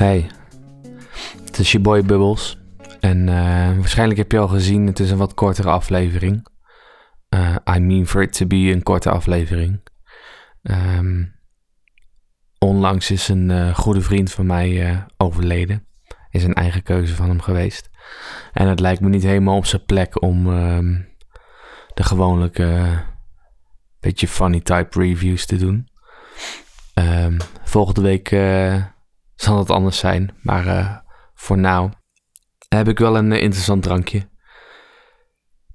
Hey, het is je boy Bubbles. En uh, waarschijnlijk heb je al gezien, het is een wat kortere aflevering. Uh, I mean for it to be een korte aflevering. Um, onlangs is een uh, goede vriend van mij overleden. Is een eigen keuze van hem geweest. En het lijkt me niet helemaal op zijn plek om um, de gewoonlijke beetje funny type reviews te doen. Um, volgende week zal het anders zijn. Maar uh, voor nu heb ik wel een uh, interessant drankje.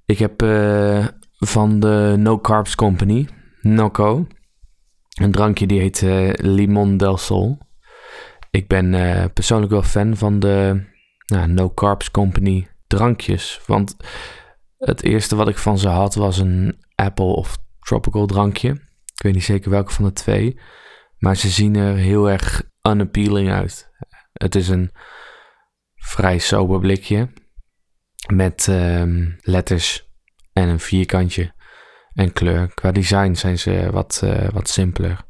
Ik heb uh, van de No Carbs Company, Noco, een drankje die heet Limon del Sol. Ik ben persoonlijk wel fan van de nou, No Carbs Company drankjes. Want het eerste wat ik van ze had was een apple of tropical drankje. Ik weet niet zeker welke van de twee. Maar ze zien er heel erg unappealing uit. Het is een vrij sober blikje met um, letters en een vierkantje en kleur. Qua design zijn ze wat, uh, wat simpeler.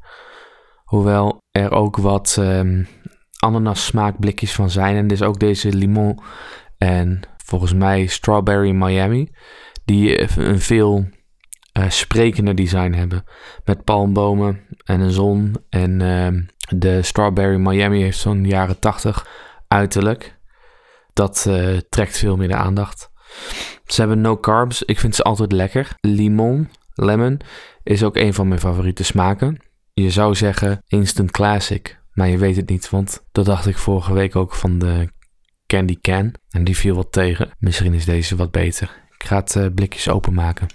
Hoewel er ook wat um, ananas smaakblikjes van zijn. En dus ook deze limon en volgens mij strawberry Miami. Die een veel uh, sprekender design hebben. Met palmbomen en een zon en uh, de Strawberry Miami heeft zo'n jaren 80 uiterlijk. Dat uh, trekt veel meer de aandacht. Ze hebben no carbs. Ik vind ze altijd lekker. Limon, lemon, is ook een van mijn favoriete smaken. Je zou zeggen instant classic. Maar je weet het niet, want dat dacht ik vorige week ook van de Candy Can. En die viel wat tegen. Misschien is deze wat beter. Ik ga het uh, blikjes openmaken.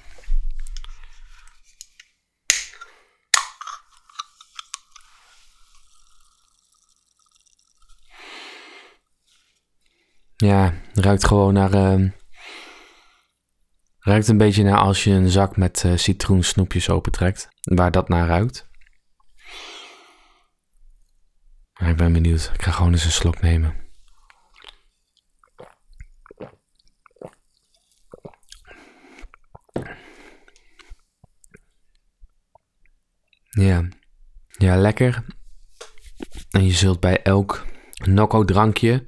Ja, ruikt gewoon naar. Uh, ruikt een beetje naar als je een zak met uh, citroensnoepjes opentrekt. Waar dat naar ruikt. Ik ben benieuwd. Ik ga gewoon eens een slok nemen. Ja. Ja, lekker. En je zult bij elk Nocco drankje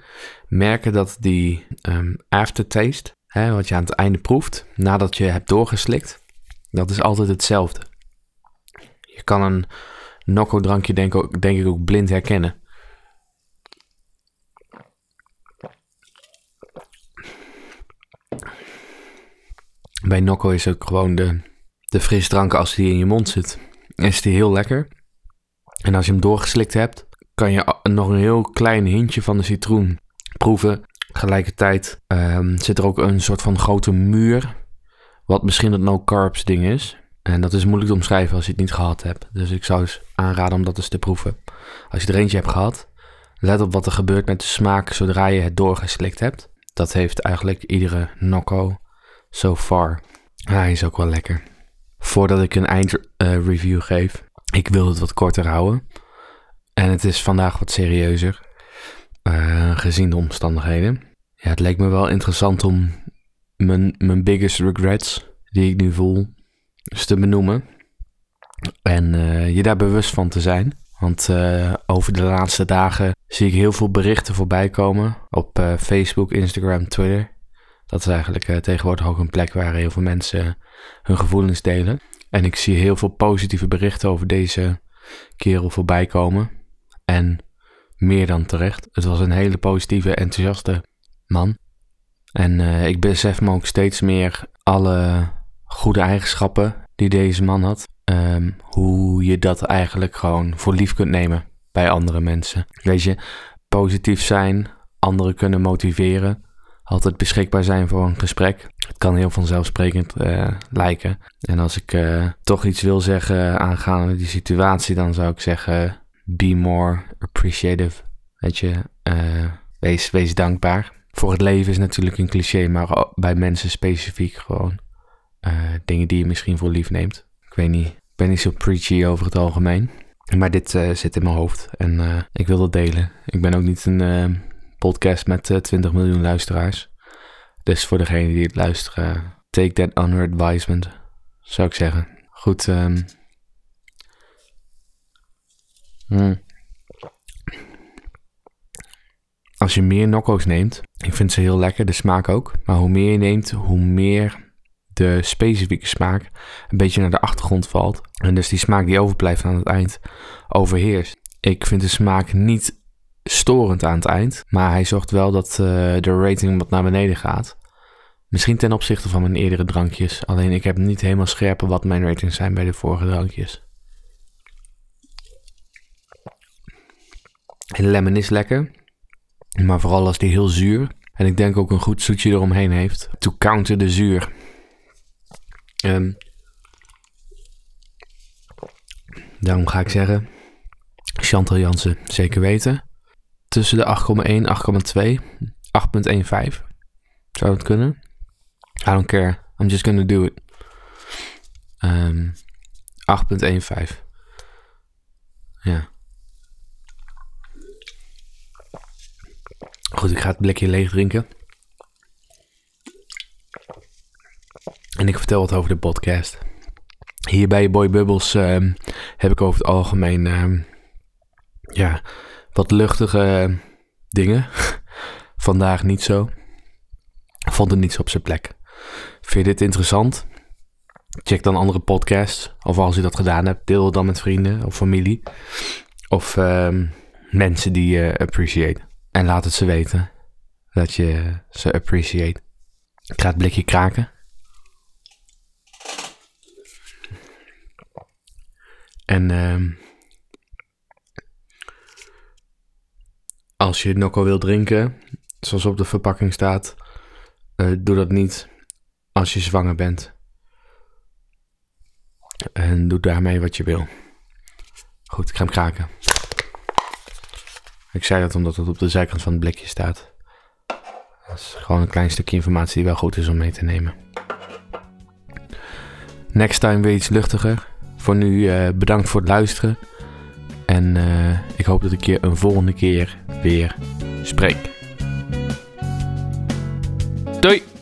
merken dat die um, aftertaste, hè, wat je aan het einde proeft, nadat je hebt doorgeslikt, dat is altijd hetzelfde. Je kan een Nocco drankje denk, denk ik ook blind herkennen. Bij Nocco is ook gewoon de, de frisdrank als die in je mond zit. Is die heel lekker. En als je hem doorgeslikt hebt, kan je nog een heel klein hintje van de citroen proeven. Tegelijkertijd um, zit er ook een soort van grote muur, wat misschien het no carbs ding is. En dat is moeilijk te omschrijven als je het niet gehad hebt. Dus ik zou eens aanraden om dat eens te proeven. Als je er eentje hebt gehad, let op wat er gebeurt met de smaak zodra je het doorgeslikt hebt. Dat heeft eigenlijk iedere Nocco so far. Hij is ook wel lekker. Voordat ik een eindreview uh, geef, ik wil het wat korter houden. En het is vandaag wat serieuzer, uh, gezien de omstandigheden. Ja, het leek me wel interessant om mijn, mijn biggest regrets, die ik nu voel, eens te benoemen. En uh, je daar bewust van te zijn. Want uh, over de laatste dagen zie ik heel veel berichten voorbij komen op Facebook, Instagram, Twitter. Dat is eigenlijk tegenwoordig ook een plek waar heel veel mensen hun gevoelens delen. En ik zie heel veel positieve berichten over deze kerel voorbij komen. En meer dan terecht. Het was een hele positieve, enthousiaste man. En uh, ik besef me ook steeds meer alle goede eigenschappen die deze man had. Um, hoe je dat eigenlijk gewoon voor lief kunt nemen bij andere mensen. Weet je, positief zijn, anderen kunnen motiveren. Altijd beschikbaar zijn voor een gesprek. Het kan heel vanzelfsprekend uh, lijken. En als ik uh, toch iets wil zeggen aangaande die situatie, dan zou ik zeggen be more appreciative. Weet je, uh, wees, wees dankbaar. Voor het leven is natuurlijk een cliché, maar bij mensen specifiek gewoon uh, dingen die je misschien voor lief neemt. Ik weet niet, ik ben niet zo preachy over het algemeen. Maar dit uh, zit in mijn hoofd en ik wil dat delen. Ik ben ook niet een podcast met 20 miljoen luisteraars. Dus voor degene die het luisteren, take that under advisement, zou ik zeggen. Goed, um, Hmm. als je meer Nocco's neemt, ik vind ze heel lekker, de smaak ook. Maar hoe meer je neemt, hoe meer de specifieke smaak een beetje naar de achtergrond valt. En dus die smaak die overblijft aan het eind overheerst. Ik vind de smaak niet storend aan het eind, maar hij zorgt wel dat uh, de rating wat naar beneden gaat. Misschien ten opzichte van mijn eerdere drankjes. Alleen ik heb niet helemaal scherper wat mijn ratings zijn bij de vorige drankjes. Lemon is lekker. Maar vooral als die heel zuur. En ik denk ook een goed zoetje eromheen heeft. To counter de zuur. Um, daarom ga ik zeggen. Chantal Jansen, zeker weten. Tussen de 8,1 8,2. 8,15. Zou dat kunnen? I don't care. I'm just gonna do it. Um, ehm, 8,15. Ja. Goed, ik ga het blikje leeg drinken. En ik vertel wat over de podcast. Hier bij Boy Bubbles um, heb ik over het algemeen um, ja, wat luchtige dingen. Vandaag niet zo. Vond het niet zo op zijn plek. Vind je dit interessant? Check dan andere podcasts. Of als je dat gedaan hebt, deel het dan met vrienden of familie. Of um, mensen die je appreciate. En laat het ze weten dat je ze appreciate. Ik ga het blikje kraken. En um, als je Nokko wil drinken, zoals op de verpakking staat, uh, doe dat niet als je zwanger bent. En doe daarmee wat je wil. Goed, ik ga hem kraken. Ik zei dat omdat het op de zijkant van het blikje staat. Dat is gewoon een klein stukje informatie die wel goed is om mee te nemen. Next time weer iets luchtiger. Voor nu uh, bedankt voor het luisteren. En uh, ik hoop dat ik je een volgende keer weer spreek. Doei!